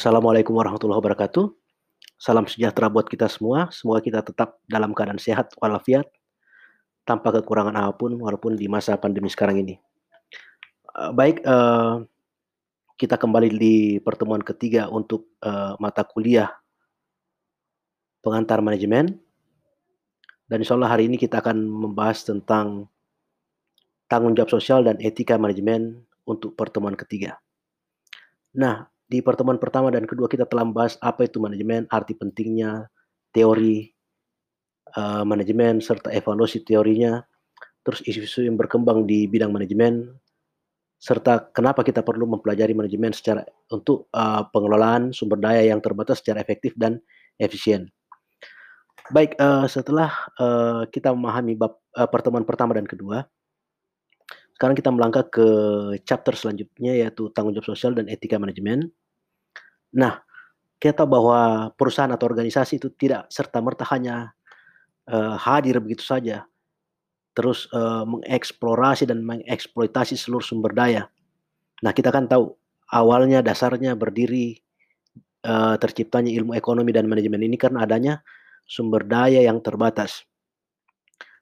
Assalamualaikum warahmatullahi wabarakatuh. Salam sejahtera buat kita semua. Semoga kita tetap dalam keadaan sehat walafiat tanpa kekurangan apa pun walaupun di masa pandemi sekarang ini. Uh, baik, uh, kita kembali di pertemuan ketiga untuk uh, mata kuliah pengantar manajemen. Dan insya Allah hari ini kita akan membahas tentang tanggung jawab sosial dan etika manajemen untuk pertemuan ketiga. Nah, di pertemuan pertama dan kedua kita telah membahas apa itu manajemen, arti pentingnya, teori uh, manajemen serta evaluasi teorinya, terus isu-isu yang berkembang di bidang manajemen, serta kenapa kita perlu mempelajari manajemen secara untuk uh, pengelolaan sumber daya yang terbatas secara efektif dan efisien. Baik, uh, setelah uh, kita memahami bab uh, pertemuan pertama dan kedua, sekarang kita melangkah ke chapter selanjutnya yaitu tanggung jawab sosial dan etika manajemen. Nah, kita tahu bahwa perusahaan atau organisasi itu tidak serta-merta hanya uh, hadir begitu saja, terus uh, mengeksplorasi dan mengeksploitasi seluruh sumber daya. Nah, kita kan tahu awalnya dasarnya berdiri uh, terciptanya ilmu ekonomi dan manajemen ini karena adanya sumber daya yang terbatas.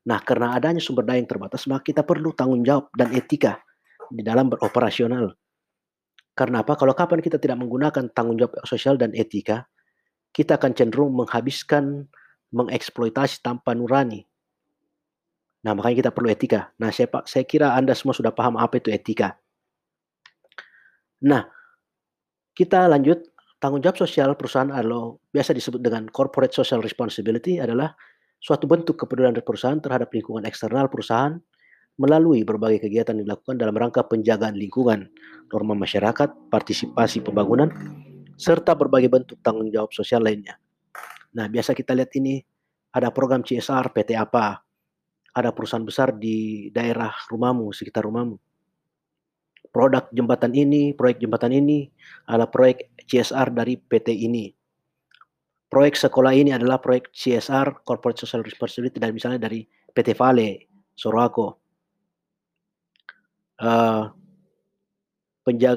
Nah, karena adanya sumber daya yang terbatas, maka kita perlu tanggung jawab dan etika di dalam beroperasional. Karena apa? Kalau kapan kita tidak menggunakan tanggung jawab sosial dan etika, kita akan cenderung menghabiskan, mengeksploitasi tanpa nurani. Nah, makanya kita perlu etika. Nah, saya, saya kira Anda semua sudah paham apa itu etika. Nah, kita lanjut. Tanggung jawab sosial perusahaan adalah biasa disebut dengan corporate social responsibility adalah suatu bentuk kepedulian perusahaan terhadap lingkungan eksternal perusahaan melalui berbagai kegiatan yang dilakukan dalam rangka penjagaan lingkungan, norma masyarakat, partisipasi pembangunan, serta berbagai bentuk tanggung jawab sosial lainnya. Nah, biasa kita lihat ini ada program CSR PT apa, ada perusahaan besar di daerah rumahmu, sekitar rumahmu. Produk jembatan ini, proyek jembatan ini, ada proyek CSR dari PT ini proyek sekolah ini adalah proyek CSR Corporate Social Responsibility dari misalnya dari PT Vale, Sorako. Uh,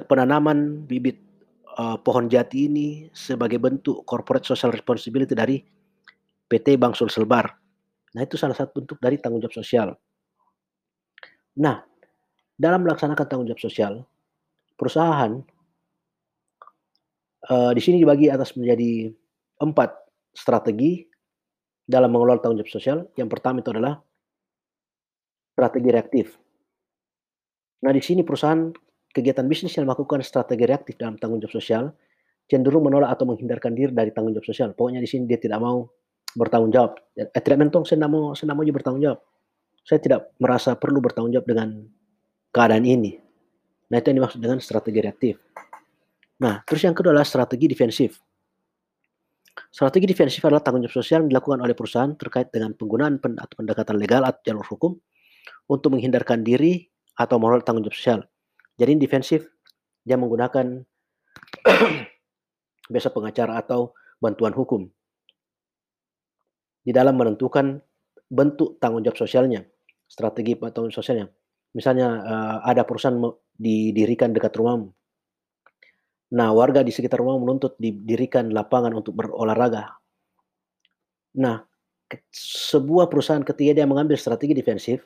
penanaman bibit uh, pohon jati ini sebagai bentuk corporate social responsibility dari PT Bank Sulselbar. Nah itu salah satu bentuk dari tanggung jawab sosial. Nah dalam melaksanakan tanggung jawab sosial, perusahaan uh, di sini dibagi atas menjadi empat strategi dalam mengelola tanggung jawab sosial. Yang pertama itu adalah strategi reaktif. Nah, di sini perusahaan kegiatan bisnis yang melakukan strategi reaktif dalam tanggung jawab sosial cenderung menolak atau menghindarkan diri dari tanggung jawab sosial. Pokoknya di sini dia tidak mau bertanggung jawab. Eh, tidak mentong, saya tidak mau, saya tidak mau juga bertanggung jawab. Saya tidak merasa perlu bertanggung jawab dengan keadaan ini. Nah, itu yang dimaksud dengan strategi reaktif. Nah, terus yang kedua adalah strategi defensif. Strategi defensif adalah tanggung jawab sosial yang dilakukan oleh perusahaan terkait dengan penggunaan atau pendekatan legal atau jalur hukum untuk menghindarkan diri atau moral tanggung jawab sosial. Jadi defensif dia menggunakan biasa pengacara atau bantuan hukum di dalam menentukan bentuk tanggung jawab sosialnya, strategi tanggung jawab sosialnya. Misalnya uh, ada perusahaan didirikan dekat rumahmu, Nah, warga di sekitar rumah menuntut didirikan lapangan untuk berolahraga. Nah, sebuah perusahaan ketika dia mengambil strategi defensif,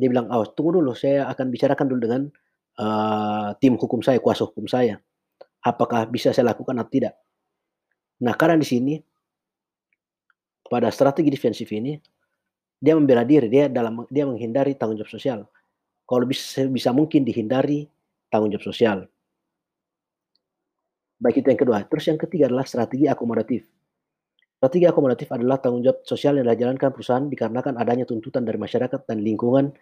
dia bilang, "Oh, tunggu dulu, saya akan bicarakan dulu dengan uh, tim hukum saya, kuasa hukum saya. Apakah bisa saya lakukan atau tidak?" Nah, karena di sini pada strategi defensif ini dia membela diri, dia dalam dia menghindari tanggung jawab sosial. Kalau bisa bisa mungkin dihindari tanggung jawab sosial. Baik itu yang kedua. Terus yang ketiga adalah strategi akomodatif. Strategi akomodatif adalah tanggung jawab sosial yang dijalankan perusahaan dikarenakan adanya tuntutan dari masyarakat dan lingkungan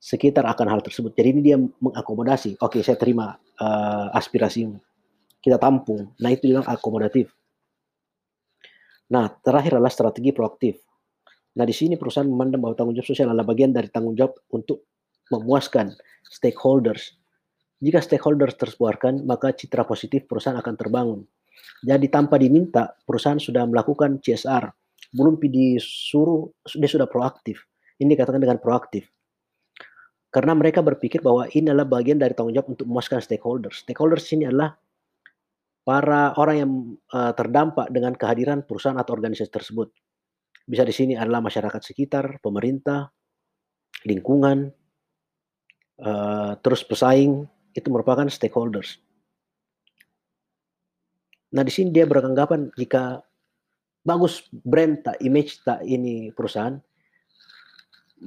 sekitar akan hal tersebut. Jadi ini dia mengakomodasi. Oke, saya terima uh, aspirasimu. Kita tampung. Nah, itu yang akomodatif. Nah, terakhir adalah strategi proaktif. Nah, di sini perusahaan memandang bahwa tanggung jawab sosial adalah bagian dari tanggung jawab untuk memuaskan stakeholders jika stakeholder terpuaskan, maka citra positif perusahaan akan terbangun. Jadi tanpa diminta, perusahaan sudah melakukan CSR. Belum disuruh, dia sudah proaktif. Ini dikatakan dengan proaktif. Karena mereka berpikir bahwa ini adalah bagian dari tanggung jawab untuk memuaskan stakeholders. Stakeholders ini adalah para orang yang, eee, terdampak dengan kehadiran perusahaan atau organisasi tersebut. Bisa di sini adalah masyarakat sekitar, pemerintah, lingkungan, eee, terus pesaing, itu merupakan stakeholders. Nah, di sini dia beranggapan jika bagus brand tak, image tak ini perusahaan,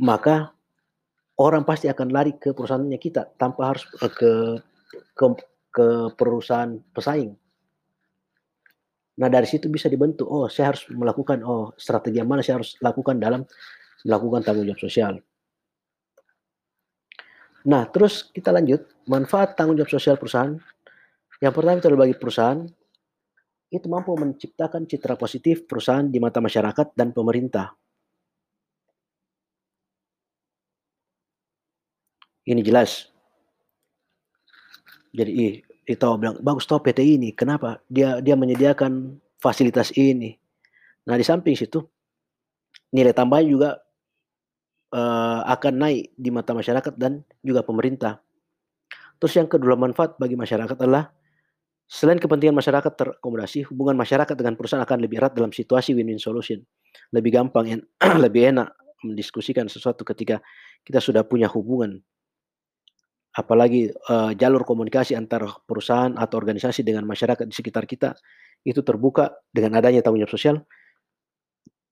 maka orang pasti akan lari ke perusahaannya kita tanpa harus, eee, ke ke ke perusahaan pesaing. Nah, dari situ bisa dibentuk, "Oh, saya harus melakukan, oh strategi yang mana saya harus lakukan dalam melakukan tanggung jawab sosial." Nah, terus kita lanjut, manfaat tanggung jawab sosial perusahaan. Yang pertama itu bagi perusahaan, itu mampu menciptakan citra positif perusahaan di mata masyarakat dan pemerintah. Ini jelas. Jadi, ih, kita bilang, "Bagus toh PT ini, kenapa? Dia dia menyediakan fasilitas ini." Nah, di samping situ, nilai tambahnya juga, eee, akan naik di mata masyarakat dan juga pemerintah. Terus yang kedua manfaat bagi masyarakat adalah, selain kepentingan masyarakat terakomodasi, hubungan masyarakat dengan perusahaan akan lebih erat dalam situasi win-win solution. Lebih gampang en lebih enak mendiskusikan sesuatu ketika kita sudah punya hubungan. Apalagi, eee, jalur komunikasi antara perusahaan atau organisasi dengan masyarakat di sekitar kita, itu terbuka dengan adanya tanggung jawab sosial,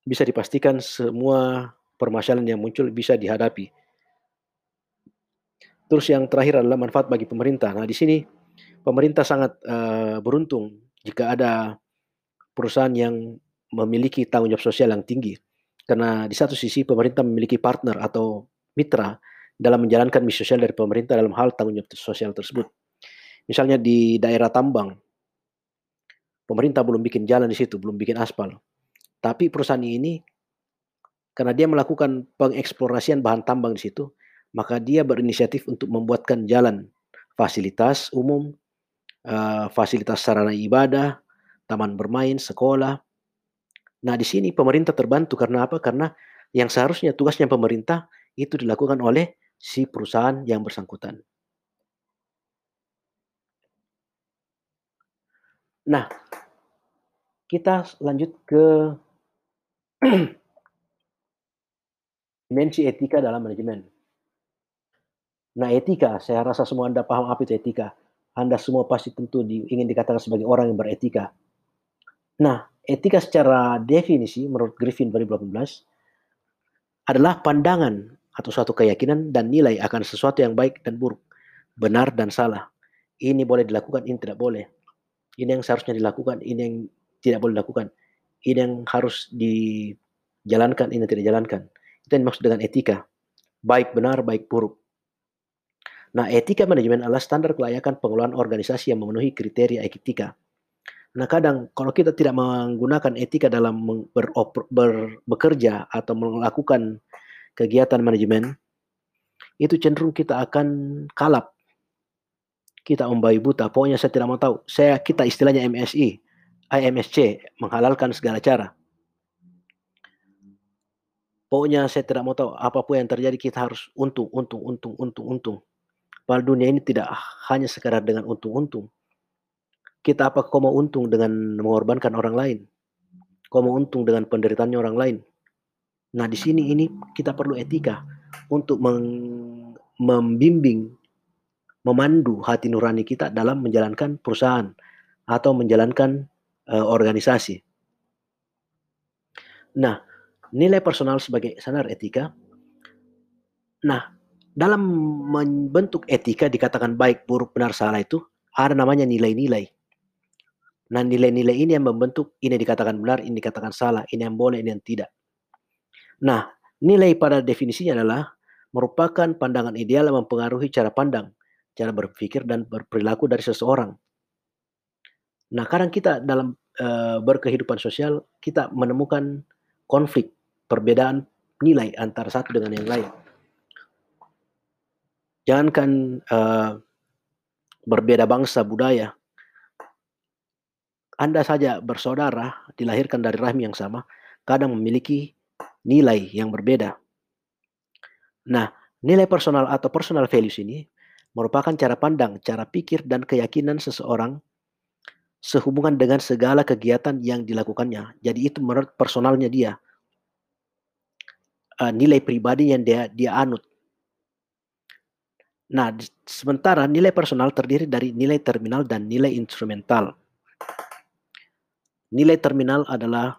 bisa dipastikan semua permasalahan yang muncul bisa dihadapi. Terus yang terakhir adalah manfaat bagi pemerintah. Nah, di sini pemerintah sangat, eee, beruntung jika ada perusahaan yang memiliki tanggung jawab sosial yang tinggi. Karena di satu sisi pemerintah memiliki partner atau mitra dalam menjalankan misi sosial dari pemerintah dalam hal tanggung jawab sosial tersebut. Misalnya di daerah tambang, pemerintah belum bikin jalan di situ, belum bikin aspal. Tapi perusahaan ini, karena dia melakukan pengeksplorasian bahan tambang di situ, maka dia berinisiatif untuk membuatkan jalan, fasilitas umum, eee, fasilitas sarana ibadah, taman bermain, sekolah. Nah, di sini pemerintah terbantu karena apa? Karena yang seharusnya tugasnya pemerintah, itu dilakukan oleh si perusahaan yang bersangkutan. Nah, kita lanjut ke dimensi etika dalam manajemen. Nah, etika, saya rasa semua Anda paham apa itu etika. Anda semua pasti tentu di ingin dikatakan sebagai orang yang beretika. Nah, etika secara definisi menurut Griffin 2018 adalah pandangan atau suatu keyakinan dan nilai akan sesuatu yang baik dan buruk, benar dan salah. Ini boleh dilakukan, ini tidak boleh. Ini yang seharusnya dilakukan, ini yang tidak boleh dilakukan. Ini yang harus dijalankan, ini tidak dijalankan. Itu yang dimaksud dengan etika. Baik benar, baik buruk. Nah, etika manajemen adalah standar kelayakan pengelolaan organisasi yang memenuhi kriteria etika. Nah, kadang kalau kita tidak menggunakan etika dalam ber bekerja atau melakukan kegiatan manajemen, itu cenderung kita akan kalap. Kita membabi buta, pokoknya saya tidak mau tahu. Saya kita istilahnya MSI, eh, MSC, menghalalkan segala cara. Pokoknya saya tidak mau tahu, apa pun yang terjadi kita harus untung untung untung untung untung. Padahal dunia ini tidak hanya sekadar dengan untung-untung. Kita apa kau mau untung dengan mengorbankan orang lain? Kau mau untung dengan penderitaannya orang lain? Nah, di sini ini kita perlu etika untuk membimbing, memandu hati nurani kita dalam menjalankan perusahaan atau menjalankan, eee, organisasi. Nah, nilai personal sebagai standar etika. Nah, dalam membentuk etika dikatakan baik, buruk, benar, salah itu ada namanya nilai-nilai. Nah, nilai-nilai ini yang membentuk ini dikatakan benar, ini dikatakan salah, ini yang boleh, ini yang tidak. Nah, nilai pada definisinya adalah merupakan pandangan ideal yang mempengaruhi cara pandang, cara berpikir dan berperilaku dari seseorang. Nah, kadang kita dalam, eee, berkehidupan sosial, kita menemukan konflik, perbedaan nilai antara satu dengan yang lain. Jangankan, eee, berbeda bangsa, budaya. Anda saja bersaudara, dilahirkan dari rahim yang sama, kadang memiliki nilai yang berbeda. Nah, nilai personal atau personal values ini merupakan cara pandang, cara pikir dan keyakinan seseorang sehubungan dengan segala kegiatan yang dilakukannya. Jadi itu menurut personalnya dia. Uh, nilai pribadi yang dia dia anut. Nah, sementara nilai personal terdiri dari nilai terminal dan nilai instrumental. Nilai terminal adalah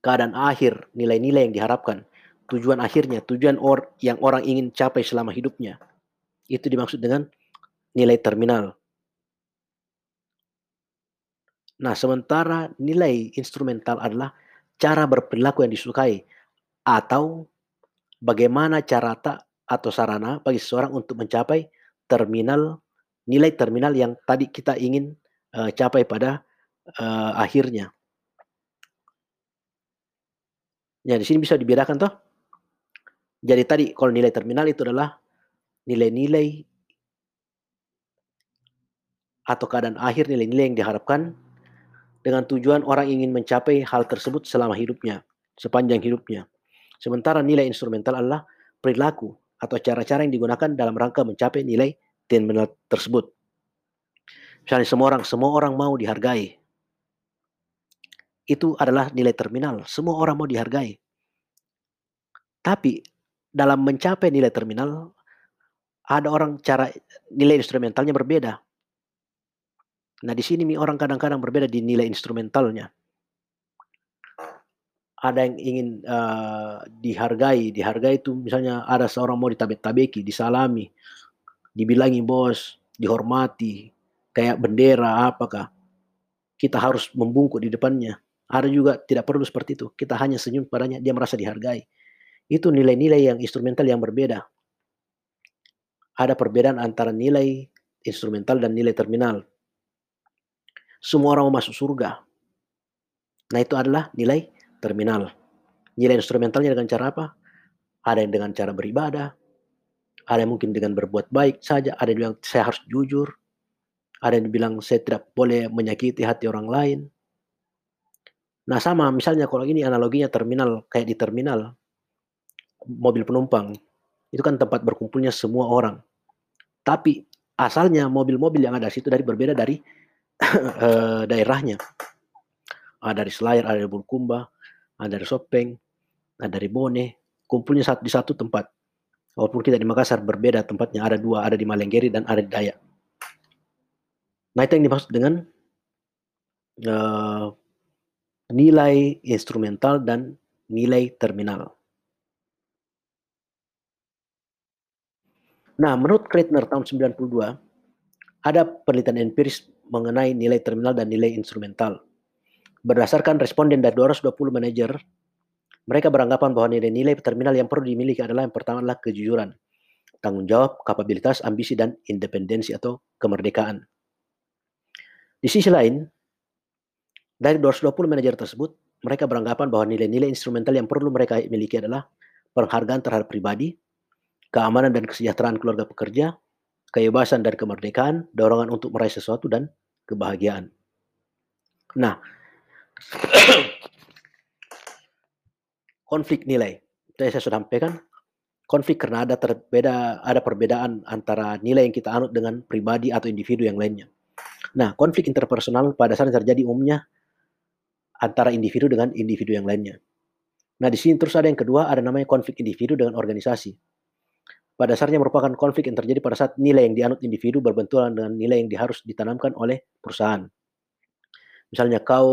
keadaan akhir, nilai-nilai yang diharapkan, tujuan akhirnya, tujuan or yang orang ingin capai selama hidupnya. Itu dimaksud dengan nilai terminal. Nah, sementara nilai instrumental adalah cara berperilaku yang disukai atau bagaimana cara tak atau sarana bagi seseorang untuk mencapai terminal nilai terminal yang tadi kita ingin uh, capai pada uh, akhirnya. Ya, di sini bisa dibedakan toh. Jadi tadi kalau nilai terminal itu adalah nilai-nilai atau keadaan akhir nilai-nilai yang diharapkan dengan tujuan orang ingin mencapai hal tersebut selama hidupnya, sepanjang hidupnya. Sementara nilai instrumental adalah perilaku atau cara-cara yang digunakan dalam rangka mencapai nilai terminal tersebut. Misalnya semua orang, semua orang mau dihargai. Itu adalah nilai terminal. Semua orang mau dihargai. Tapi dalam mencapai nilai terminal, ada orang cara nilai instrumentalnya berbeda. Nah, di sini orang kadang-kadang berbeda di nilai instrumentalnya. Ada yang ingin uh, dihargai, dihargai itu misalnya ada seorang mau ditabek-tabeki, disalami, dibilangi bos, dihormati, kayak bendera apakah. Kita harus membungkuk di depannya. Ada juga tidak perlu seperti itu. Kita hanya senyum padanya, dia merasa dihargai. Itu nilai-nilai yang instrumental yang berbeda. Ada perbedaan antara nilai instrumental dan nilai terminal. Semua orang mau masuk surga. Nah itu adalah nilai terminal. Nilai instrumentalnya dengan cara apa? Ada yang dengan cara beribadah, ada yang mungkin dengan berbuat baik saja, ada yang bilang saya harus jujur, ada yang bilang saya tidak boleh menyakiti hati orang lain. Nah sama misalnya kalau ini analoginya terminal, kayak di terminal, mobil penumpang, itu kan tempat berkumpulnya semua orang. Tapi asalnya mobil-mobil yang ada di situ dari berbeda dari daerahnya. Ada dari Selayar, ada dari Bulukumba, ada dari Sopeng, ada dari Bone, kumpulnya satu di satu tempat. Walaupun kita di Makassar berbeda tempatnya, ada dua, ada di Malenggeri dan ada di Dayak. Nah itu yang dimaksud dengan uh, nilai instrumental dan nilai terminal. Nah, menurut Kreitner tahun 92, ada penelitian empiris mengenai nilai terminal dan nilai instrumental. Berdasarkan responden dari 220 manajer, mereka beranggapan bahwa nilai-nilai terminal yang perlu dimiliki adalah yang pertama adalah kejujuran, tanggung jawab, kapabilitas, ambisi, dan independensi atau kemerdekaan. Di sisi lain, dari 220 manajer tersebut, mereka beranggapan bahwa nilai-nilai instrumental yang perlu mereka miliki adalah penghargaan terhadap pribadi, keamanan dan kesejahteraan keluarga pekerja, kebebasan dan kemerdekaan, dorongan untuk meraih sesuatu dan kebahagiaan. Nah, konflik nilai. Tadi saya sudah sampaikan, konflik karena ada terbeda ada perbedaan antara nilai yang kita anut dengan pribadi atau individu yang lainnya. Nah, konflik interpersonal pada saat terjadi umumnya antara individu dengan individu yang lainnya. Nah, di sini terus ada yang kedua, ada namanya konflik individu dengan organisasi pada dasarnya merupakan konflik yang terjadi pada saat nilai yang dianut individu berbenturan dengan nilai yang harus ditanamkan oleh perusahaan. Misalnya kau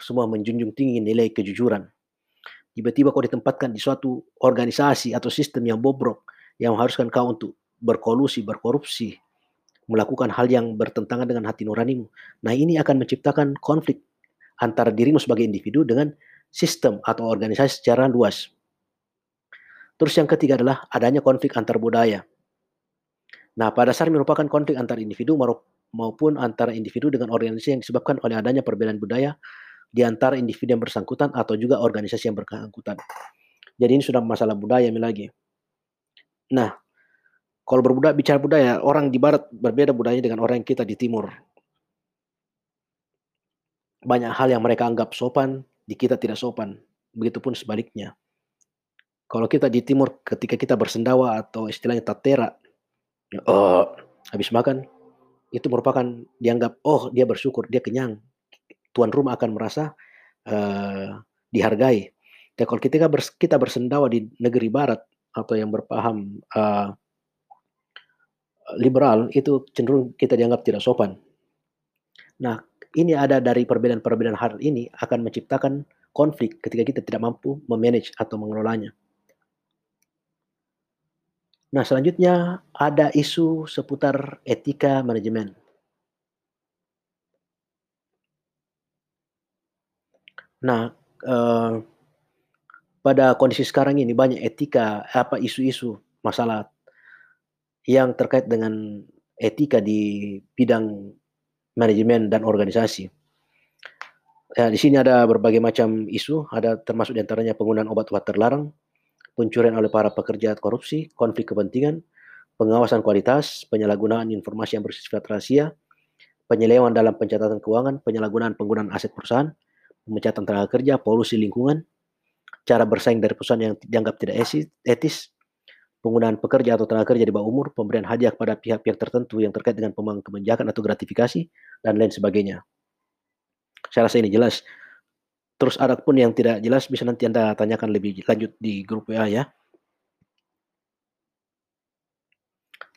semua menjunjung tinggi nilai kejujuran. Tiba-tiba kau ditempatkan di suatu organisasi atau sistem yang bobrok yang mengharuskan kau untuk berkolusi, berkorupsi, melakukan hal yang bertentangan dengan hati nuranimu. Nah ini akan menciptakan konflik antara dirimu sebagai individu dengan sistem atau organisasi secara luas. Terus yang ketiga adalah adanya konflik antar budaya. Nah, pada dasarnya merupakan konflik antar individu maupun antara individu dengan organisasi yang disebabkan oleh adanya perbedaan budaya di antara individu yang bersangkutan atau juga organisasi yang bersangkutan. Jadi ini sudah masalah budaya lagi. Nah, kalau berbudaya bicara budaya, orang di barat berbeda budayanya dengan orang yang kita di timur. Banyak hal yang mereka anggap sopan, di kita tidak sopan. Begitupun sebaliknya. Kalau kita di timur ketika kita bersendawa atau istilahnya tatera, oh, habis makan itu merupakan dianggap, oh dia bersyukur, dia kenyang. Tuan rumah akan merasa, eee, dihargai. Ya kalau ketika kita bersendawa di negeri barat atau yang berpaham, eee liberal, itu cenderung kita dianggap tidak sopan. Nah, ini ada dari perbedaan-perbedaan hal ini akan menciptakan konflik ketika kita tidak mampu me-manage atau mengelolanya. Nah, selanjutnya ada isu seputar etika manajemen. Nah, eee, pada kondisi sekarang ini banyak etika, apa, isu-isu masalah yang terkait dengan etika di bidang manajemen dan organisasi. Ya, di sini ada berbagai macam isu, ada termasuk di antaranya penggunaan obat-obat terlarang, pencurian oleh para pekerja korupsi, konflik kepentingan, pengawasan kualitas, penyalahgunaan informasi yang bersifat rahasia, penyelewengan dalam pencatatan keuangan, penyalahgunaan penggunaan aset perusahaan, pemecatan tenaga kerja, polusi lingkungan, cara bersaing dari perusahaan yang dianggap tidak etis, penggunaan pekerja atau tenaga kerja di bawah umur, pemberian hadiah kepada pihak-pihak tertentu yang terkait dengan pemangku kebijakan atau gratifikasi, dan lain sebagainya. Saya rasa ini jelas. Terus ada pun yang tidak jelas bisa nanti Anda tanyakan lebih lanjut di grup WA ya.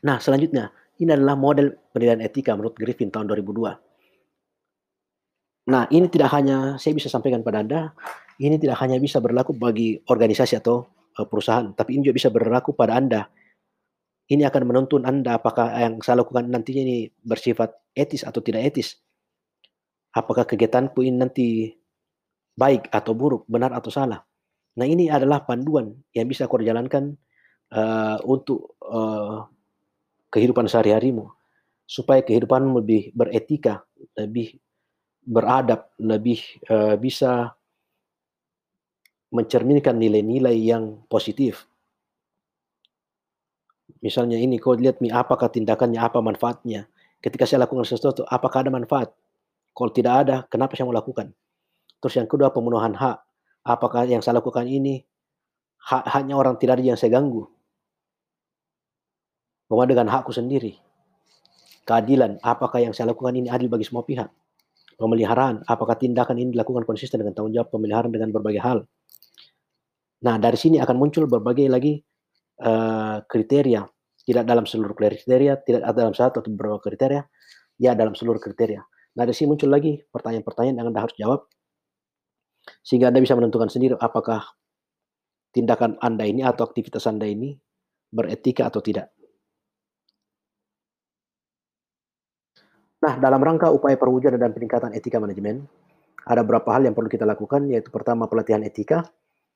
Nah, selanjutnya, ini adalah model penilaian etika menurut Griffin tahun 2002. Nah, ini tidak hanya saya bisa sampaikan pada Anda, ini tidak hanya bisa berlaku bagi organisasi atau uh, perusahaan, tapi ini juga bisa berlaku pada Anda. Ini akan menuntun Anda apakah yang saya lakukan nantinya ini bersifat etis atau tidak etis. Apakah kegiatanku ini nanti baik atau buruk, benar atau salah. Nah, ini adalah panduan yang bisa kau jalankan uh, untuk uh, kehidupan sehari-harimu supaya kehidupanmu lebih beretika, lebih beradab, lebih uh, bisa mencerminkan nilai-nilai yang positif. Misalnya ini, kau lihat nih apakah tindakannya, apa manfaatnya. Ketika saya lakukan sesuatu, apakah ada manfaat? Kalau tidak ada, kenapa saya mau lakukan? Terus yang kedua, pemenuhan hak. Apakah yang saya lakukan ini hak haknya orang tidak ada yang saya ganggu? Bahwa dengan hakku sendiri. Keadilan, apakah yang saya lakukan ini adil bagi semua pihak? Pemeliharaan, apakah tindakan ini dilakukan konsisten dengan tanggung jawab pemeliharaan dengan berbagai hal? Nah, dari sini akan muncul berbagai lagi uh, kriteria, tidak dalam seluruh kriteria, tidak dalam satu atau beberapa kriteria, ya dalam seluruh kriteria. Nah, dari sini muncul lagi pertanyaan-pertanyaan yang Anda harus jawab, sehingga Anda bisa menentukan sendiri apakah tindakan Anda ini atau aktivitas Anda ini beretika atau tidak. Nah, dalam rangka upaya perwujudan dan peningkatan etika manajemen, ada beberapa hal yang perlu kita lakukan, yaitu pertama pelatihan etika,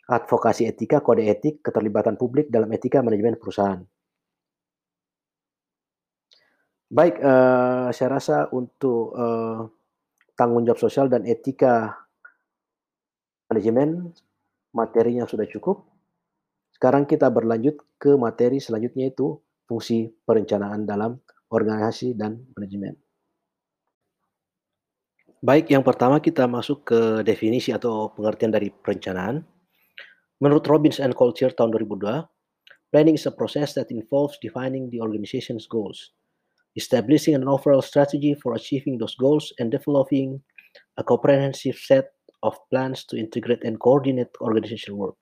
advokasi etika, kode etik, keterlibatan publik dalam etika manajemen perusahaan. Baik, uh, saya rasa untuk uh, tanggung jawab sosial dan etika manajemen materinya sudah cukup. Sekarang kita berlanjut ke materi selanjutnya itu fungsi perencanaan dalam organisasi dan manajemen. Baik, yang pertama kita masuk ke definisi atau pengertian dari perencanaan. Menurut Robbins and Culture tahun 2002, planning is a process that involves defining the organization's goals, establishing an overall strategy for achieving those goals, and developing a comprehensive set of plans to integrate and coordinate organizational work.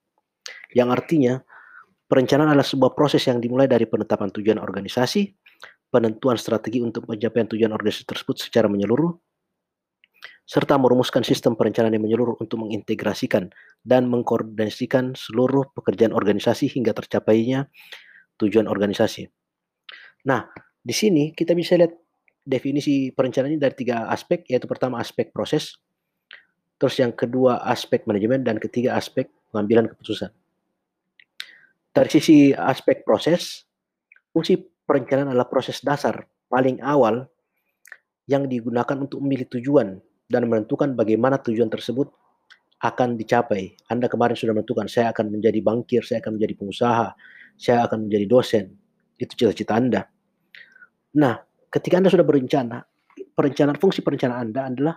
Yang artinya, perencanaan adalah sebuah proses yang dimulai dari penetapan tujuan organisasi, penentuan strategi untuk pencapaian tujuan organisasi tersebut secara menyeluruh, serta merumuskan sistem perencanaan yang menyeluruh untuk mengintegrasikan dan mengkoordinasikan seluruh pekerjaan organisasi hingga tercapainya tujuan organisasi. Nah, di sini kita bisa lihat definisi perencanaan ini dari tiga aspek, yaitu pertama aspek proses, terus yang kedua aspek manajemen, dan ketiga aspek pengambilan keputusan. Dari sisi aspek proses, fungsi perencanaan adalah proses dasar paling awal yang digunakan untuk memilih tujuan dan menentukan bagaimana tujuan tersebut akan dicapai. Anda kemarin sudah menentukan, saya akan menjadi bankir, saya akan menjadi pengusaha, saya akan menjadi dosen. Itu cita-cita Anda. Nah, ketika Anda sudah berencana, perencanaan fungsi perencanaan Anda adalah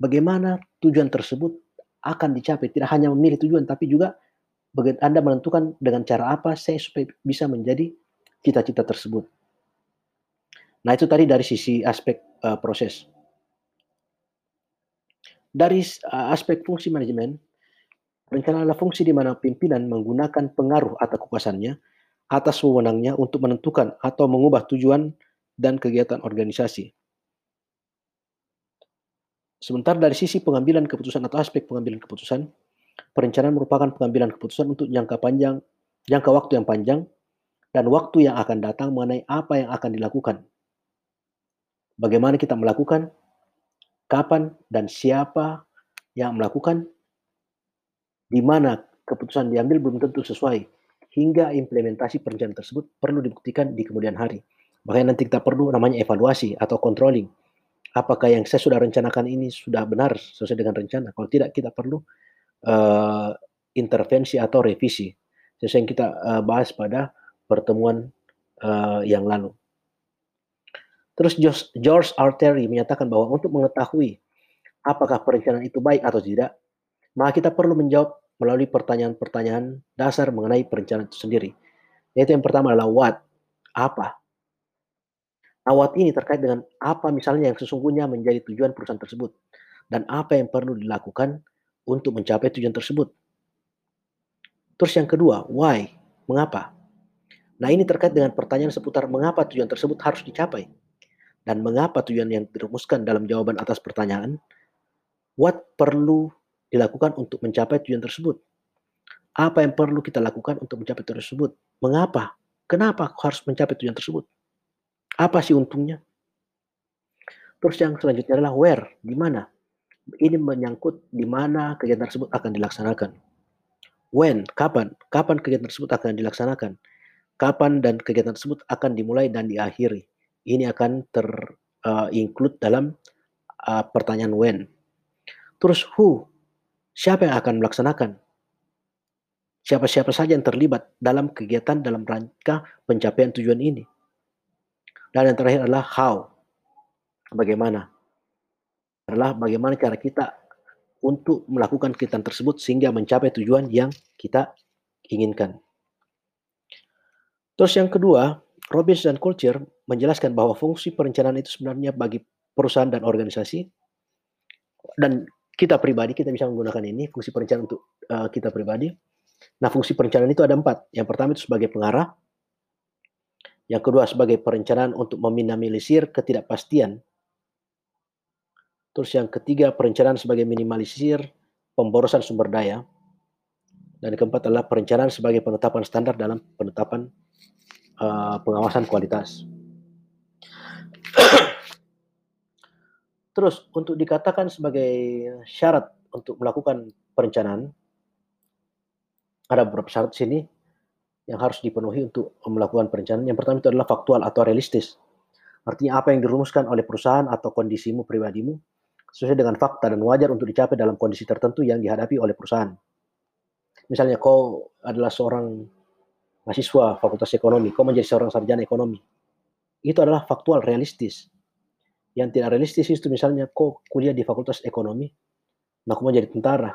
bagaimana tujuan tersebut akan dicapai. Tidak hanya memilih tujuan, tapi juga Anda menentukan dengan cara apa saya supaya bisa menjadi cita-cita tersebut. Nah, itu tadi dari sisi aspek uh, proses. Dari uh, aspek fungsi manajemen, rencana adalah fungsi di mana pimpinan menggunakan pengaruh atau kekuasaannya atas wewenangnya untuk menentukan atau mengubah tujuan dan kegiatan organisasi. Sementara dari sisi pengambilan keputusan atau aspek pengambilan keputusan, perencanaan merupakan pengambilan keputusan untuk jangka panjang, jangka waktu yang panjang, dan waktu yang akan datang mengenai apa yang akan dilakukan. Bagaimana kita melakukan, kapan dan siapa yang melakukan, di mana keputusan diambil belum tentu sesuai, hingga implementasi perencanaan tersebut perlu dibuktikan di kemudian hari. Makanya nanti kita perlu namanya evaluasi atau controlling apakah yang saya sudah rencanakan ini sudah benar sesuai dengan rencana. Kalau tidak, kita perlu uh, intervensi atau revisi sesuai yang kita uh, bahas pada pertemuan uh, yang lalu. Terus George R. Terry menyatakan bahwa untuk mengetahui apakah perencanaan itu baik atau tidak, maka kita perlu menjawab melalui pertanyaan-pertanyaan dasar mengenai perencanaan itu sendiri. Yaitu yang pertama adalah what, apa. Awat ini terkait dengan apa misalnya yang sesungguhnya menjadi tujuan perusahaan tersebut dan apa yang perlu dilakukan untuk mencapai tujuan tersebut. Terus yang kedua, why? Mengapa? Nah ini terkait dengan pertanyaan seputar mengapa tujuan tersebut harus dicapai. Dan mengapa tujuan yang dirumuskan dalam jawaban atas pertanyaan, what perlu dilakukan untuk mencapai tujuan tersebut? Apa yang perlu kita lakukan untuk mencapai tujuan tersebut? Mengapa? Kenapa harus mencapai tujuan tersebut? Apa sih untungnya? Terus yang selanjutnya adalah where, di mana. Ini menyangkut di mana kegiatan tersebut akan dilaksanakan. When, kapan, kapan kegiatan tersebut akan dilaksanakan. Kapan dan kegiatan tersebut akan dimulai dan diakhiri. Ini akan ter-include uh, dalam uh, pertanyaan when. Terus who, siapa yang akan melaksanakan? Siapa-siapa saja yang terlibat dalam kegiatan dalam rangka pencapaian tujuan ini. Dan yang terakhir adalah how. Bagaimana? Adalah bagaimana cara kita untuk melakukan kegiatan tersebut sehingga mencapai tujuan yang kita inginkan. Terus yang kedua, Robbins dan Culture menjelaskan bahwa fungsi perencanaan itu sebenarnya bagi perusahaan dan organisasi dan kita pribadi kita bisa menggunakan ini fungsi perencanaan untuk uh, kita pribadi. Nah, fungsi perencanaan itu ada empat. Yang pertama itu sebagai pengarah, yang kedua sebagai perencanaan untuk meminimalisir ketidakpastian. Terus yang ketiga perencanaan sebagai minimalisir pemborosan sumber daya. Dan yang keempat adalah perencanaan sebagai penetapan standar dalam penetapan uh, pengawasan kualitas. Terus untuk dikatakan sebagai syarat untuk melakukan perencanaan, ada beberapa syarat sini yang harus dipenuhi untuk melakukan perencanaan. Yang pertama itu adalah faktual atau realistis. Artinya apa yang dirumuskan oleh perusahaan atau kondisimu pribadimu sesuai dengan fakta dan wajar untuk dicapai dalam kondisi tertentu yang dihadapi oleh perusahaan. Misalnya kau adalah seorang mahasiswa fakultas ekonomi, kau menjadi seorang sarjana ekonomi. Itu adalah faktual realistis. Yang tidak realistis itu misalnya kau kuliah di fakultas ekonomi, nah kau menjadi tentara.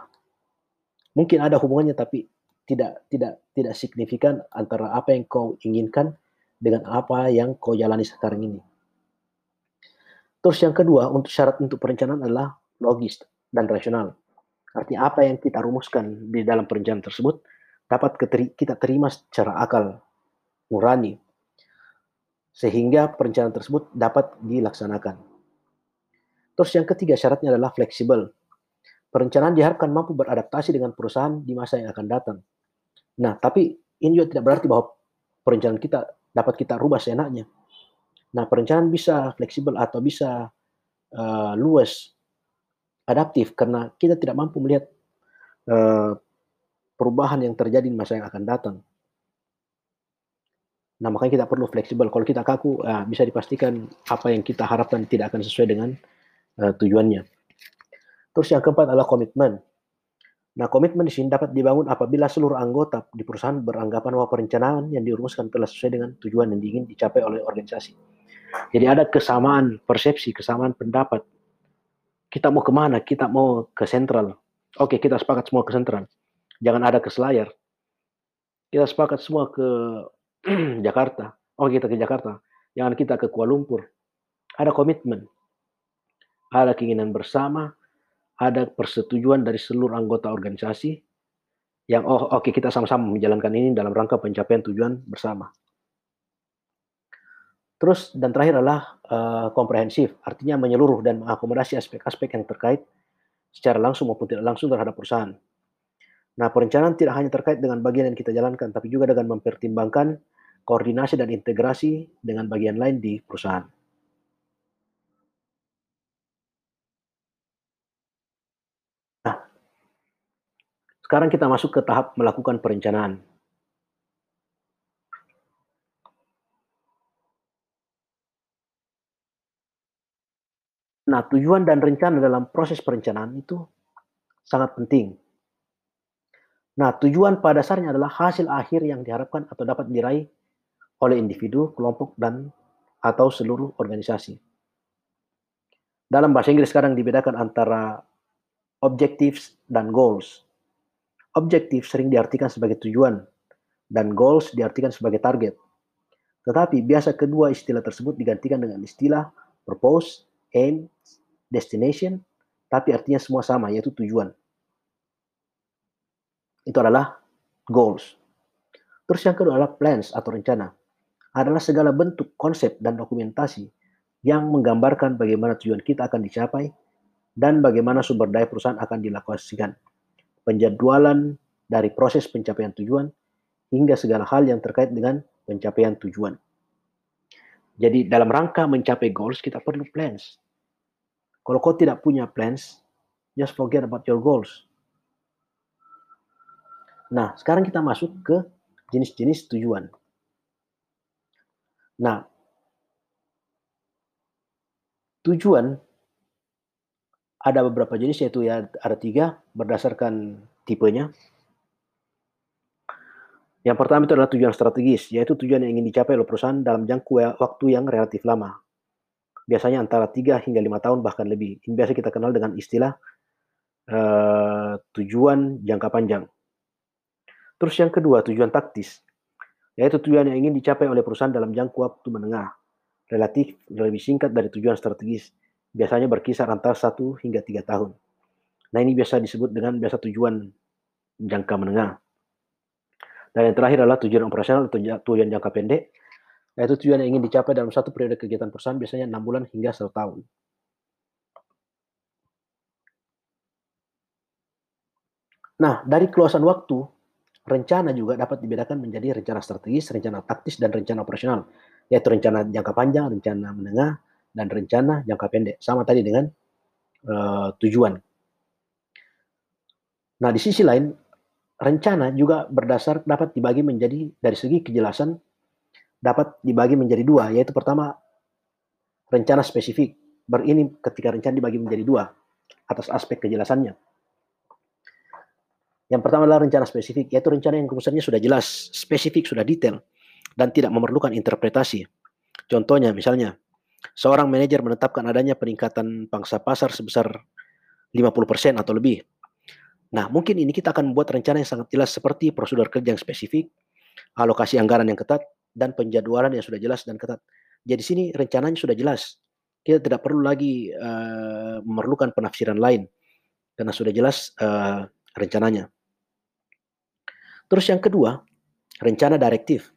Mungkin ada hubungannya tapi tidak tidak tidak signifikan antara apa yang kau inginkan dengan apa yang kau jalani sekarang ini. Terus yang kedua, untuk syarat untuk perencanaan adalah logis dan rasional. Artinya apa yang kita rumuskan di dalam perencanaan tersebut dapat kita terima secara akal, nurani, sehingga perencanaan tersebut dapat dilaksanakan. Terus yang ketiga syaratnya adalah fleksibel. Perencanaan diharapkan mampu beradaptasi dengan perusahaan di masa yang akan datang. Nah, tapi ini juga tidak berarti bahwa perencanaan kita dapat kita rubah seenaknya. Nah, perencanaan bisa fleksibel atau bisa uh, luas, adaptif karena kita tidak mampu melihat uh, perubahan yang terjadi di masa yang akan datang. Nah, makanya kita perlu fleksibel. Kalau kita kaku, uh, bisa dipastikan apa yang kita harapkan tidak akan sesuai dengan uh, tujuannya. Terus yang keempat adalah komitmen. Nah, komitmen di sini dapat dibangun apabila seluruh anggota di perusahaan beranggapan bahwa perencanaan yang dirumuskan telah sesuai dengan tujuan yang ingin dicapai oleh organisasi. Jadi ada kesamaan persepsi, kesamaan pendapat. Kita mau ke mana? Kita mau ke sentral. Oke, kita sepakat semua ke sentral. Jangan ada ke selayar. Kita sepakat semua ke Jakarta. Oh, kita ke Jakarta. Jangan kita ke Kuala Lumpur. ada komitmen, ada keinginan bersama, ada persetujuan dari seluruh anggota organisasi yang oh oke okay, kita sama-sama menjalankan ini dalam rangka pencapaian tujuan bersama. Terus dan terakhir adalah uh, komprehensif, artinya menyeluruh dan mengakomodasi aspek-aspek yang terkait secara langsung maupun tidak langsung terhadap perusahaan. Nah, perencanaan tidak hanya terkait dengan bagian yang kita jalankan, tapi juga dengan mempertimbangkan koordinasi dan integrasi dengan bagian lain di perusahaan. Nah, sekarang kita masuk ke tahap melakukan perencanaan. Nah, tujuan dan rencana dalam proses perencanaan itu sangat penting. Nah, tujuan pada dasarnya adalah hasil akhir yang diharapkan atau dapat diraih oleh individu, kelompok, dan atau seluruh organisasi. Dalam bahasa Inggris sekarang dibedakan antara objectives dan goals. Objektif sering diartikan sebagai tujuan dan goals diartikan sebagai target. Tetapi biasa kedua istilah tersebut digantikan dengan istilah purpose, aim, destination, tapi artinya semua sama, yaitu tujuan. Itu adalah goals. Terus yang kedua adalah plans atau rencana adalah segala bentuk konsep dan dokumentasi yang menggambarkan bagaimana tujuan kita akan dicapai dan bagaimana sumber daya perusahaan akan dilokasikan. Penjadwalan dari proses pencapaian tujuan hingga segala hal yang terkait dengan pencapaian tujuan. Jadi dalam rangka mencapai goals kita perlu plans. Kalau kau tidak punya plans, just forget about your goals. Nah, sekarang kita masuk ke jenis-jenis tujuan. Nah, tujuan ada beberapa jenis yaitu ya ada tiga berdasarkan tipenya. Yang pertama itu adalah tujuan strategis, yaitu tujuan yang ingin dicapai oleh perusahaan dalam jangka waktu yang relatif lama. Biasanya antara 3 hingga 5 tahun bahkan lebih. Ini biasa kita kenal dengan istilah uh, tujuan jangka panjang. Terus yang kedua, tujuan taktis yaitu tujuan yang ingin dicapai oleh perusahaan dalam jangka waktu menengah, relatif lebih singkat dari tujuan strategis, biasanya berkisar antara satu hingga tiga tahun. Nah ini biasa disebut dengan biasa tujuan jangka menengah. Dan yang terakhir adalah tujuan operasional atau tujuan jangka pendek, yaitu tujuan yang ingin dicapai dalam satu periode kegiatan perusahaan biasanya enam bulan hingga satu tahun. Nah, dari keluasan waktu, rencana juga dapat dibedakan menjadi rencana strategis, rencana taktis, dan rencana operasional. Yaitu rencana jangka panjang, rencana menengah, dan rencana jangka pendek. Sama tadi dengan uh, tujuan. Nah, di sisi lain, rencana juga berdasar dapat dibagi menjadi dari segi kejelasan dapat dibagi menjadi dua, yaitu pertama rencana spesifik. Berini ketika rencana dibagi menjadi dua atas aspek kejelasannya. Yang pertama adalah rencana spesifik, yaitu rencana yang rumusannya sudah jelas, spesifik, sudah detail, dan tidak memerlukan interpretasi. Contohnya, misalnya, seorang manajer menetapkan adanya peningkatan pangsa pasar sebesar 50% atau lebih. Nah, mungkin ini kita akan membuat rencana yang sangat jelas seperti prosedur kerja yang spesifik, alokasi anggaran yang ketat, dan penjadwalan yang sudah jelas dan ketat. Jadi sini rencananya sudah jelas. Kita tidak perlu lagi uh, memerlukan penafsiran lain karena sudah jelas uh, rencananya. Terus yang kedua, rencana direktif.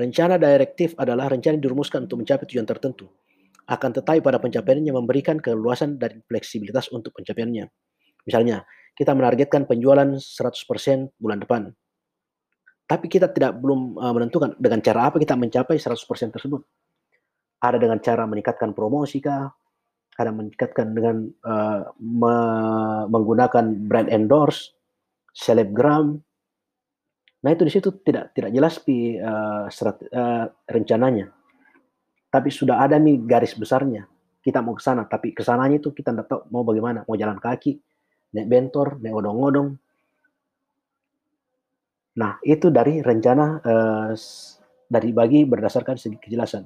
Rencana direktif adalah rencana yang dirumuskan untuk mencapai tujuan tertentu. Akan tetapi pada pencapaiannya memberikan keluasan dan fleksibilitas untuk pencapaiannya. Misalnya, kita menargetkan penjualan 100% bulan depan. Tapi kita tidak belum uh, menentukan dengan cara apa kita mencapai 100% tersebut. Ada dengan cara meningkatkan promosi kah? Ada meningkatkan dengan uh, me menggunakan brand endorse selebgram. Nah itu di situ tidak tidak jelas pi uh, serat, uh, rencananya. Tapi sudah ada nih garis besarnya. Kita mau ke sana, tapi ke sananya itu kita tidak tahu mau bagaimana, mau jalan kaki, naik bentor, naik odong-odong. Nah itu dari rencana uh, dari bagi berdasarkan segi kejelasan.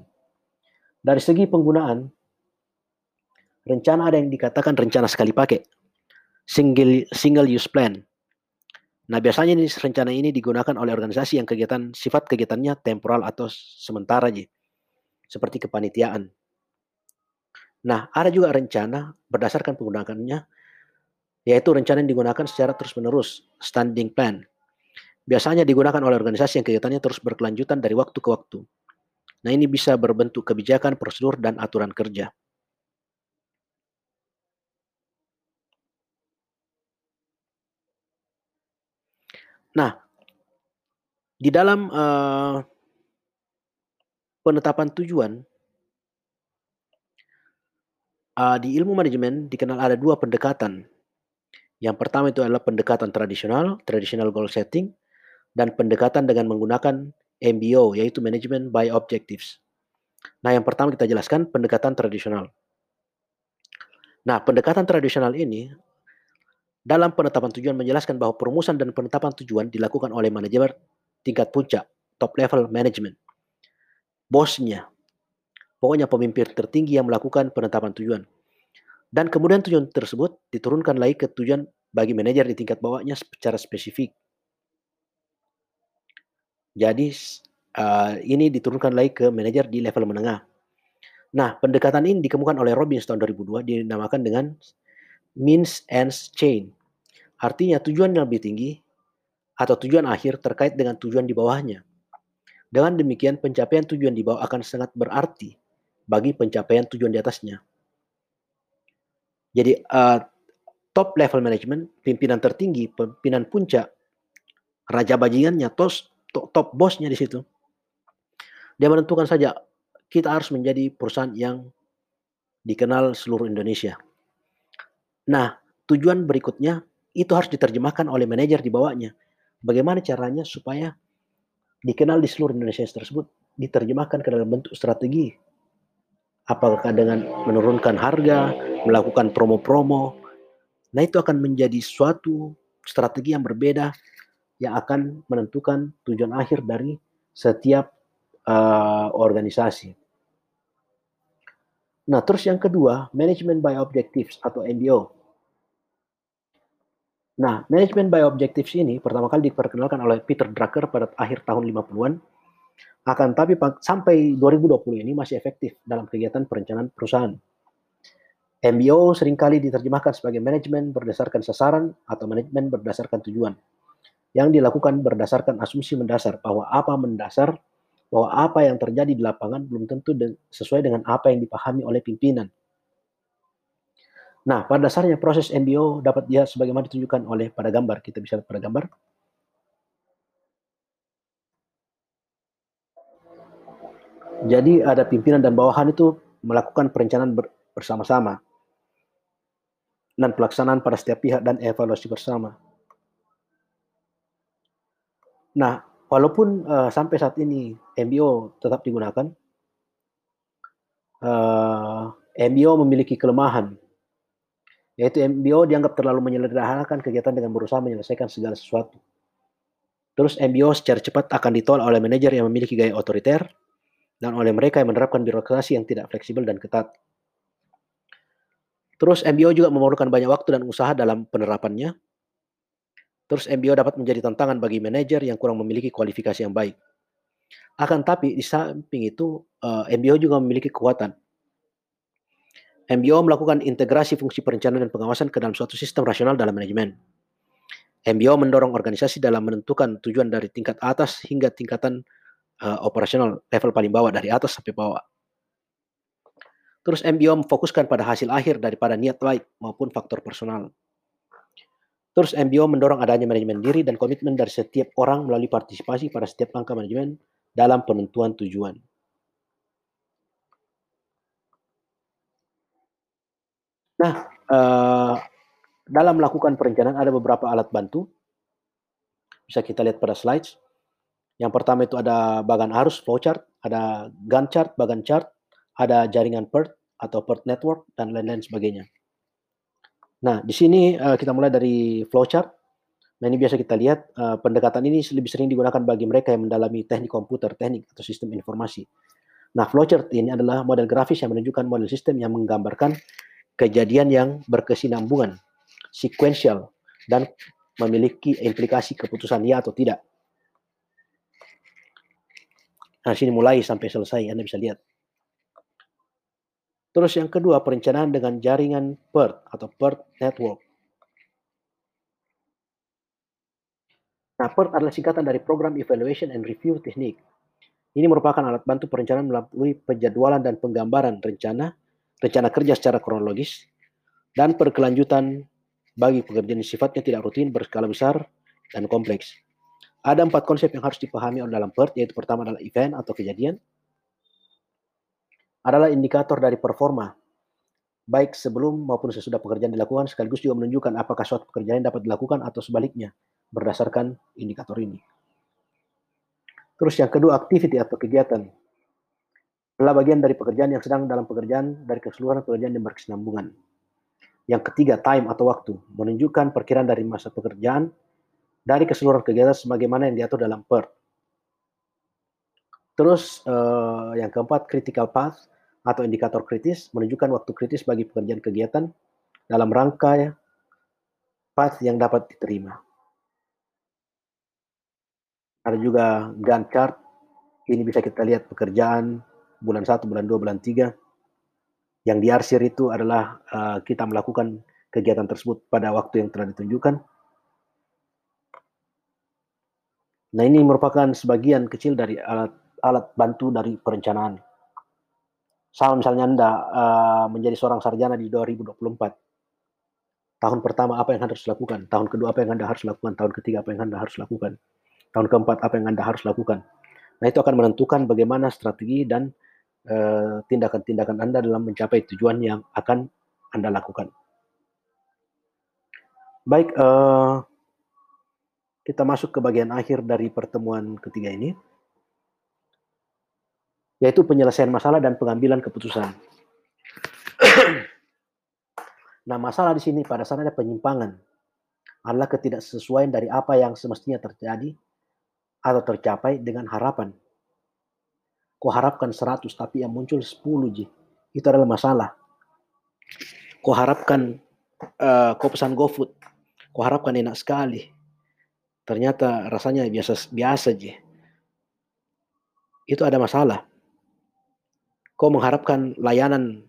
Dari segi penggunaan, rencana ada yang dikatakan rencana sekali pakai, single single use plan. Nah, biasanya ini rencana ini digunakan oleh organisasi yang kegiatan sifat kegiatannya temporal atau sementara aja. Seperti kepanitiaan. Nah, ada juga rencana berdasarkan penggunaannya, yaitu rencana yang digunakan secara terus-menerus, standing plan. Biasanya digunakan oleh organisasi yang kegiatannya terus berkelanjutan dari waktu ke waktu. Nah, ini bisa berbentuk kebijakan, prosedur, dan aturan kerja. Nah, di dalam uh, penetapan tujuan uh, di ilmu manajemen dikenal ada dua pendekatan. Yang pertama itu adalah pendekatan tradisional, traditional goal setting, dan pendekatan dengan menggunakan MBO, yaitu Management by Objectives. Nah, yang pertama kita jelaskan pendekatan tradisional. Nah, pendekatan tradisional ini dalam penetapan tujuan menjelaskan bahwa perumusan dan penetapan tujuan dilakukan oleh manajemen tingkat puncak, top level management. Bosnya, pokoknya pemimpin tertinggi yang melakukan penetapan tujuan. Dan kemudian tujuan tersebut diturunkan lagi ke tujuan bagi manajer di tingkat bawahnya secara spesifik. Jadi uh, ini diturunkan lagi ke manajer di level menengah. Nah, pendekatan ini dikemukakan oleh Robbins tahun 2002 dinamakan dengan means ends chain. Artinya tujuan yang lebih tinggi atau tujuan akhir terkait dengan tujuan di bawahnya. Dengan demikian pencapaian tujuan di bawah akan sangat berarti bagi pencapaian tujuan di atasnya. Jadi uh, top level management, pimpinan tertinggi, pimpinan puncak, raja bajingannya, tos, top, top bosnya di situ. Dia menentukan saja kita harus menjadi perusahaan yang dikenal seluruh Indonesia. Nah, tujuan berikutnya itu harus diterjemahkan oleh manajer di bawahnya. Bagaimana caranya supaya dikenal di seluruh Indonesia tersebut diterjemahkan ke dalam bentuk strategi. Apakah dengan menurunkan harga, melakukan promo-promo. Nah, itu akan menjadi suatu strategi yang berbeda yang akan menentukan tujuan akhir dari setiap uh, organisasi. Nah, terus yang kedua, Management by Objectives atau MBO. Nah, Management by Objectives ini pertama kali diperkenalkan oleh Peter Drucker pada akhir tahun 50-an. Akan tapi sampai 2020 ini masih efektif dalam kegiatan perencanaan perusahaan. MBO sering kali diterjemahkan sebagai manajemen berdasarkan sasaran atau manajemen berdasarkan tujuan. Yang dilakukan berdasarkan asumsi mendasar bahwa apa mendasar bahwa apa yang terjadi di lapangan belum tentu sesuai dengan apa yang dipahami oleh pimpinan. Nah, pada dasarnya proses MBO dapat dia sebagaimana ditunjukkan oleh pada gambar. Kita bisa lihat pada gambar. Jadi ada pimpinan dan bawahan itu melakukan perencanaan bersama-sama dan pelaksanaan pada setiap pihak dan evaluasi bersama. Nah, walaupun uh, sampai saat ini MBO tetap digunakan, uh, eh, MBO memiliki kelemahan, yaitu MBO dianggap terlalu menyederhanakan kegiatan dengan berusaha menyelesaikan segala sesuatu. Terus MBO secara cepat akan ditolak oleh manajer yang memiliki gaya otoriter dan oleh mereka yang menerapkan birokrasi yang tidak fleksibel dan ketat. Terus MBO juga memerlukan banyak waktu dan usaha dalam penerapannya, Terus MBO dapat menjadi tantangan bagi manajer yang kurang memiliki kualifikasi yang baik. Akan tapi di samping itu uh, eh, MBO juga memiliki kekuatan. MBO melakukan integrasi fungsi perencanaan dan pengawasan ke dalam suatu sistem rasional dalam manajemen. MBO mendorong organisasi dalam menentukan tujuan dari tingkat atas hingga tingkatan uh, operasional level paling bawah dari atas sampai bawah. Terus MBO memfokuskan pada hasil akhir daripada niat baik maupun faktor personal. Terus MBO mendorong adanya manajemen diri dan komitmen dari setiap orang melalui partisipasi pada setiap langkah manajemen dalam penentuan tujuan. Nah, uh, dalam melakukan perencanaan ada beberapa alat bantu. Bisa kita lihat pada slides. Yang pertama itu ada bagan arus, flowchart, ada Gantt chart, bagan chart, ada jaringan PERT atau PERT network, dan lain-lain sebagainya. Nah, di sini uh, kita mulai dari flowchart. Nah, ini biasa kita lihat uh, pendekatan ini lebih sering digunakan bagi mereka yang mendalami teknik komputer, teknik atau sistem informasi. Nah, flowchart ini adalah model grafis yang menunjukkan model sistem yang menggambarkan kejadian yang berkesinambungan, sequential, dan memiliki implikasi keputusan ya atau tidak. Nah, sini mulai sampai selesai, Anda bisa lihat. Terus yang kedua, perencanaan dengan jaringan PERT atau PERT Network. Nah, PERT adalah singkatan dari Program Evaluation and Review Technique. Ini merupakan alat bantu perencanaan melalui penjadwalan dan penggambaran rencana, rencana kerja secara kronologis, dan berkelanjutan bagi pekerjaan yang sifatnya tidak rutin, berskala besar, dan kompleks. Ada empat konsep yang harus dipahami dalam PERT, yaitu pertama adalah event atau kejadian, adalah indikator dari performa, baik sebelum maupun sesudah pekerjaan dilakukan, sekaligus juga menunjukkan apakah suatu pekerjaan dapat dilakukan atau sebaliknya, berdasarkan indikator ini. Terus yang kedua, activity atau kegiatan. Adalah bagian dari pekerjaan yang sedang dalam pekerjaan dari keseluruhan pekerjaan yang berkesinambungan. Yang ketiga, time atau waktu. Menunjukkan perkiraan dari masa pekerjaan dari keseluruhan kegiatan sebagaimana yang diatur dalam PERT. Terus uh, yang keempat, critical path atau indikator kritis menunjukkan waktu kritis bagi pekerjaan kegiatan dalam rangka ya, path yang dapat diterima. Ada juga Gantt chart. Ini bisa kita lihat pekerjaan bulan 1, bulan 2, bulan 3. Yang diarsir itu adalah uh, kita melakukan kegiatan tersebut pada waktu yang telah ditunjukkan. Nah ini merupakan sebagian kecil dari alat alat bantu dari perencanaan. Sama misalnya Anda uh, menjadi seorang sarjana di 2024. Tahun pertama apa yang Anda harus lakukan? Tahun kedua apa yang Anda harus lakukan? Tahun ketiga apa yang Anda harus lakukan? Tahun keempat apa yang Anda harus lakukan? Nah, itu akan menentukan bagaimana strategi dan eh, tindakan-tindakan uh, Anda dalam mencapai tujuan yang akan Anda lakukan. Baik, uh, kita masuk ke bagian akhir dari pertemuan ketiga ini yaitu penyelesaian masalah dan pengambilan keputusan. nah, masalah di sini pada saat ada penyimpangan adalah ketidaksesuaian dari apa yang semestinya terjadi atau tercapai dengan harapan. Kau harapkan 100 tapi yang muncul 10 ji. Itu adalah masalah. Kau harapkan uh, kau pesan GoFood. Kau harapkan enak sekali. Ternyata rasanya biasa biasa ji. Itu ada masalah kau mengharapkan layanan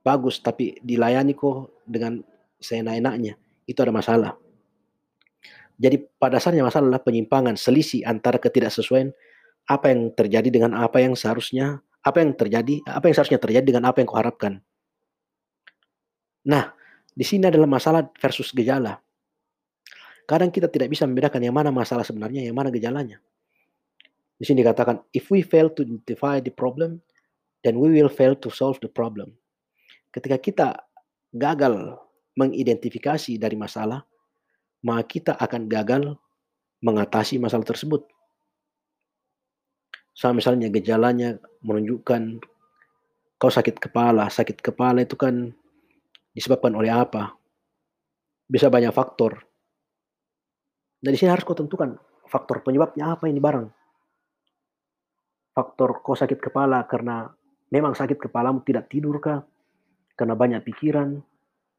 bagus tapi dilayani kok dengan seenak-enaknya. Itu ada masalah. Jadi pada dasarnya masalah adalah penyimpangan selisih antara ketidaksesuaian apa yang terjadi dengan apa yang seharusnya apa yang terjadi apa yang seharusnya terjadi dengan apa yang kau harapkan. Nah di sini adalah masalah versus gejala. Kadang kita tidak bisa membedakan yang mana masalah sebenarnya yang mana gejalanya. Di sini dikatakan if we fail to identify the problem then we will fail to solve the problem. Ketika kita gagal mengidentifikasi dari masalah, maka kita akan gagal mengatasi masalah tersebut. Sama misalnya gejalanya menunjukkan kau sakit kepala. Sakit kepala itu kan disebabkan oleh apa? Bisa banyak faktor. Dan di sini harus kau tentukan faktor penyebabnya apa ini barang. Faktor kau sakit kepala karena memang sakit kepalamu tidak tidur kah? Karena banyak pikiran,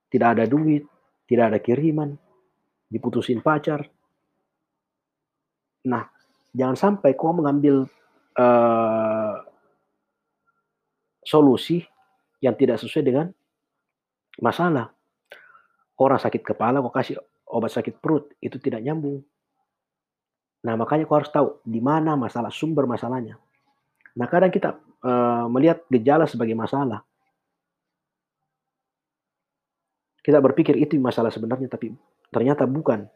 tidak ada duit, tidak ada kiriman, diputusin pacar. Nah, jangan sampai kau mengambil uh, solusi yang tidak sesuai dengan masalah. Orang sakit kepala, kau kasih obat sakit perut, itu tidak nyambung. Nah, makanya kau harus tahu di mana masalah, sumber masalahnya. Nah, kadang kita uh, melihat gejala sebagai masalah. Kita berpikir itu masalah sebenarnya, tapi ternyata bukan.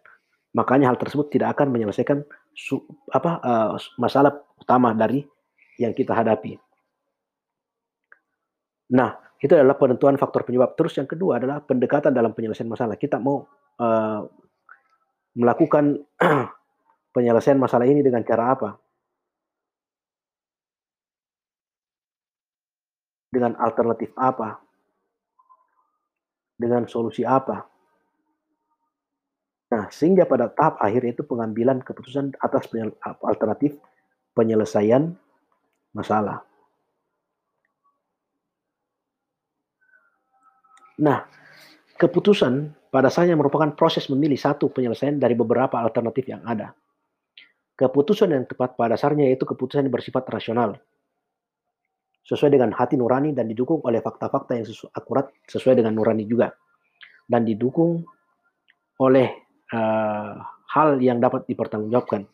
Makanya hal tersebut tidak akan menyelesaikan su, apa uh, masalah utama dari yang kita hadapi. Nah, itu adalah penentuan faktor penyebab. Terus yang kedua adalah pendekatan dalam penyelesaian masalah. Kita mau uh, melakukan penyelesaian masalah ini dengan cara apa? Dengan alternatif apa? Dengan solusi apa? Nah, sehingga pada tahap akhir itu pengambilan keputusan atas alternatif penyelesaian masalah. Nah, keputusan pada saya merupakan proses memilih satu penyelesaian dari beberapa alternatif yang ada. Keputusan yang tepat pada dasarnya yaitu keputusan yang bersifat rasional, sesuai dengan hati nurani dan didukung oleh fakta-fakta yang sesu akurat sesuai dengan nurani juga dan didukung oleh uh, hal yang dapat dipertanggungjawabkan.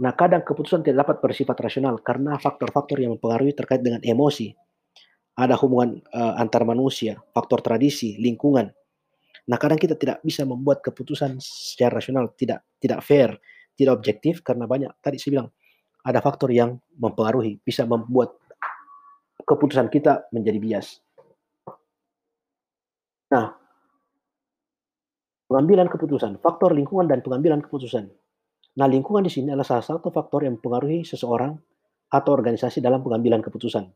Nah, kadang keputusan tidak dapat bersifat rasional karena faktor-faktor yang mempengaruhi terkait dengan emosi. Ada hubungan uh, antar manusia, faktor tradisi, lingkungan. Nah, kadang kita tidak bisa membuat keputusan secara rasional, tidak tidak fair, tidak objektif karena banyak tadi saya bilang ada faktor yang mempengaruhi, bisa membuat keputusan kita menjadi bias. Nah, pengambilan keputusan, faktor lingkungan dan pengambilan keputusan. Nah, lingkungan di sini adalah salah satu faktor yang mempengaruhi seseorang atau organisasi dalam pengambilan keputusan.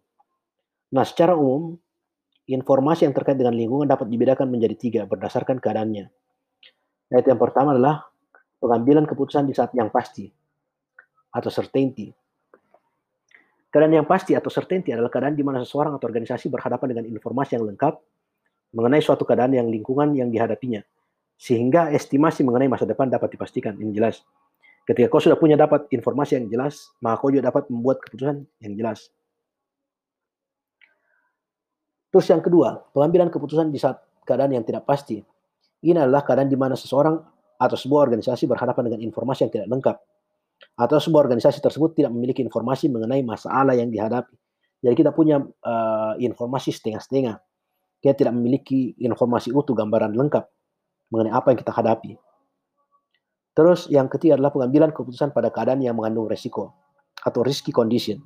Nah, secara umum, informasi yang terkait dengan lingkungan dapat dibedakan menjadi tiga berdasarkan keadaannya. Yaitu yang pertama adalah pengambilan keputusan di saat yang pasti atau certainty. Keadaan yang pasti atau certainty adalah keadaan di mana seseorang atau organisasi berhadapan dengan informasi yang lengkap mengenai suatu keadaan yang lingkungan yang dihadapinya. Sehingga estimasi mengenai masa depan dapat dipastikan. Ini jelas. Ketika kau sudah punya dapat informasi yang jelas, maka kau juga dapat membuat keputusan yang jelas. Terus yang kedua, pengambilan keputusan di saat keadaan yang tidak pasti. Ini adalah keadaan di mana seseorang atau sebuah organisasi berhadapan dengan informasi yang tidak lengkap atau sebuah organisasi tersebut tidak memiliki informasi mengenai masalah yang dihadapi. Jadi kita punya uh, informasi setengah-setengah. Kita tidak memiliki informasi utuh, gambaran lengkap mengenai apa yang kita hadapi. Terus yang ketiga adalah pengambilan keputusan pada keadaan yang mengandung resiko atau risky condition.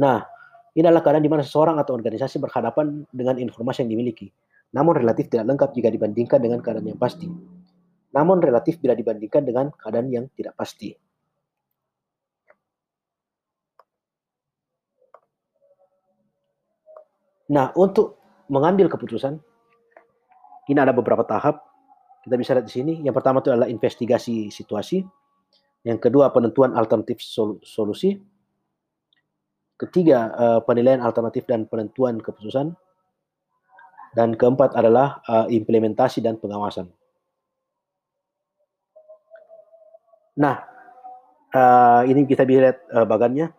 Nah, ini adalah keadaan di mana seseorang atau organisasi berhadapan dengan informasi yang dimiliki, namun relatif tidak lengkap jika dibandingkan dengan keadaan yang pasti namun relatif bila dibandingkan dengan keadaan yang tidak pasti. Nah, untuk mengambil keputusan, ini ada beberapa tahap. Kita bisa lihat di sini. Yang pertama itu adalah investigasi situasi. Yang kedua, penentuan alternatif solusi. Ketiga, eh, penilaian alternatif dan penentuan keputusan. Dan keempat adalah eh, implementasi dan pengawasan. Nah, uh, ini kita bisa lihat uh, bagannya.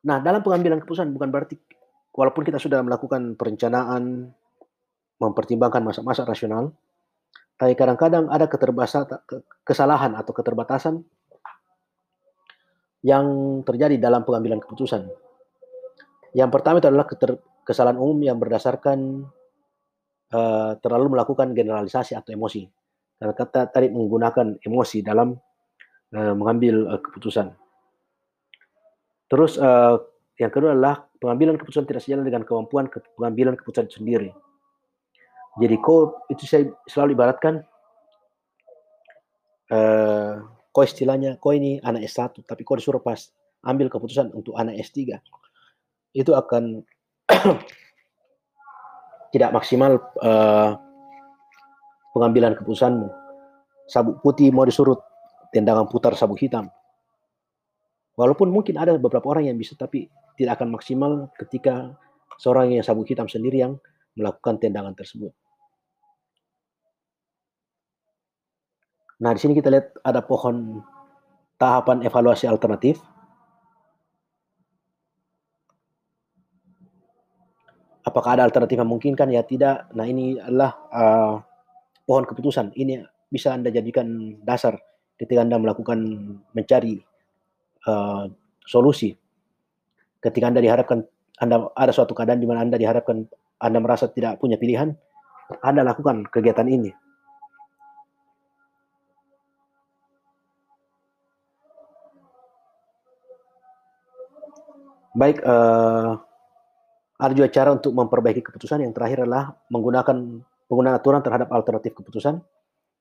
Nah, dalam pengambilan keputusan bukan berarti walaupun kita sudah melakukan perencanaan, mempertimbangkan masa-masa rasional, tapi kadang-kadang ada kesalahan atau keterbatasan yang terjadi dalam pengambilan keputusan. Yang pertama itu adalah kesalahan umum yang berdasarkan uh, terlalu melakukan generalisasi atau emosi. Karena kata tadi menggunakan emosi dalam uh, mengambil uh, keputusan. Terus uh, yang kedua adalah pengambilan keputusan tidak sejalan dengan kemampuan ke pengambilan keputusan sendiri. Jadi kau itu saya selalu ibaratkan uh, kau istilahnya kau ini anak S1 tapi kau disuruh pas ambil keputusan untuk anak S3 itu akan tidak maksimal uh, pengambilan keputusanmu. Sabuk putih mau disurut, tendangan putar sabuk hitam. Walaupun mungkin ada beberapa orang yang bisa, tapi tidak akan maksimal ketika seorang yang sabuk hitam sendiri yang melakukan tendangan tersebut. Nah, di sini kita lihat ada pohon tahapan evaluasi alternatif. Apakah ada alternatif yang memungkinkan ya tidak. Nah ini adalah uh, pohon keputusan. Ini bisa anda jadikan dasar ketika anda melakukan mencari uh, solusi. Ketika anda diharapkan anda ada suatu keadaan di mana anda diharapkan anda merasa tidak punya pilihan anda lakukan kegiatan ini. Baik uh, ada juga cara untuk memperbaiki keputusan. Yang terakhir adalah menggunakan penggunaan aturan terhadap alternatif keputusan.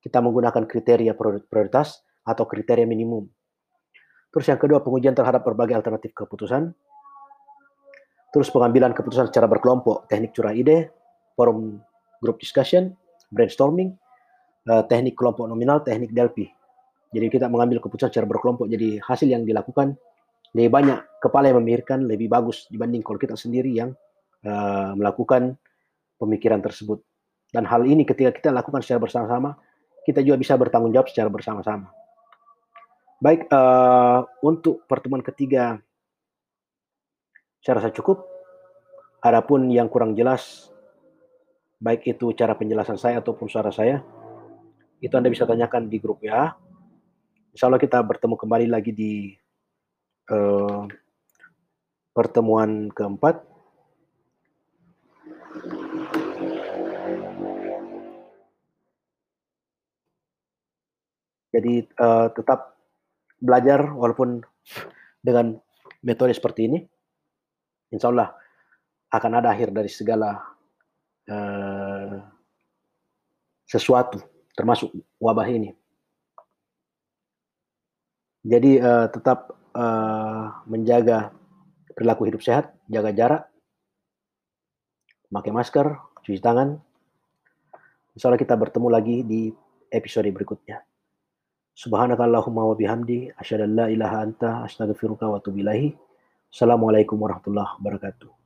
Kita menggunakan kriteria prioritas atau kriteria minimum. Terus yang kedua, pengujian terhadap berbagai alternatif keputusan. Terus pengambilan keputusan secara berkelompok, teknik curah ide, forum group discussion, brainstorming, eh, teknik kelompok nominal, teknik Delphi. Jadi kita mengambil keputusan secara berkelompok. Jadi hasil yang dilakukan lebih banyak kepala yang memikirkan lebih bagus dibanding kalau kita sendiri yang uh, melakukan pemikiran tersebut. Dan hal ini ketika kita lakukan secara bersama-sama, kita juga bisa bertanggung jawab secara bersama-sama. Baik, uh, untuk pertemuan ketiga saya rasa cukup. Adapun yang kurang jelas, baik itu cara penjelasan saya ataupun suara saya, itu Anda bisa tanyakan di grup ya. Insya Allah kita bertemu kembali lagi di uh, pertemuan keempat. Jadi uh, tetap belajar walaupun dengan metode seperti ini, insya Allah akan ada akhir dari segala uh, sesuatu, termasuk wabah ini. Jadi uh, tetap uh, menjaga perilaku hidup sehat, jaga jarak, pakai masker, cuci tangan. Insya Allah kita bertemu lagi di episode berikutnya. Subhanakallahumma wa bihamdi asyhadu an la ilaha anta astaghfiruka wa atubu ilaik. Assalamualaikum warahmatullahi wabarakatuh.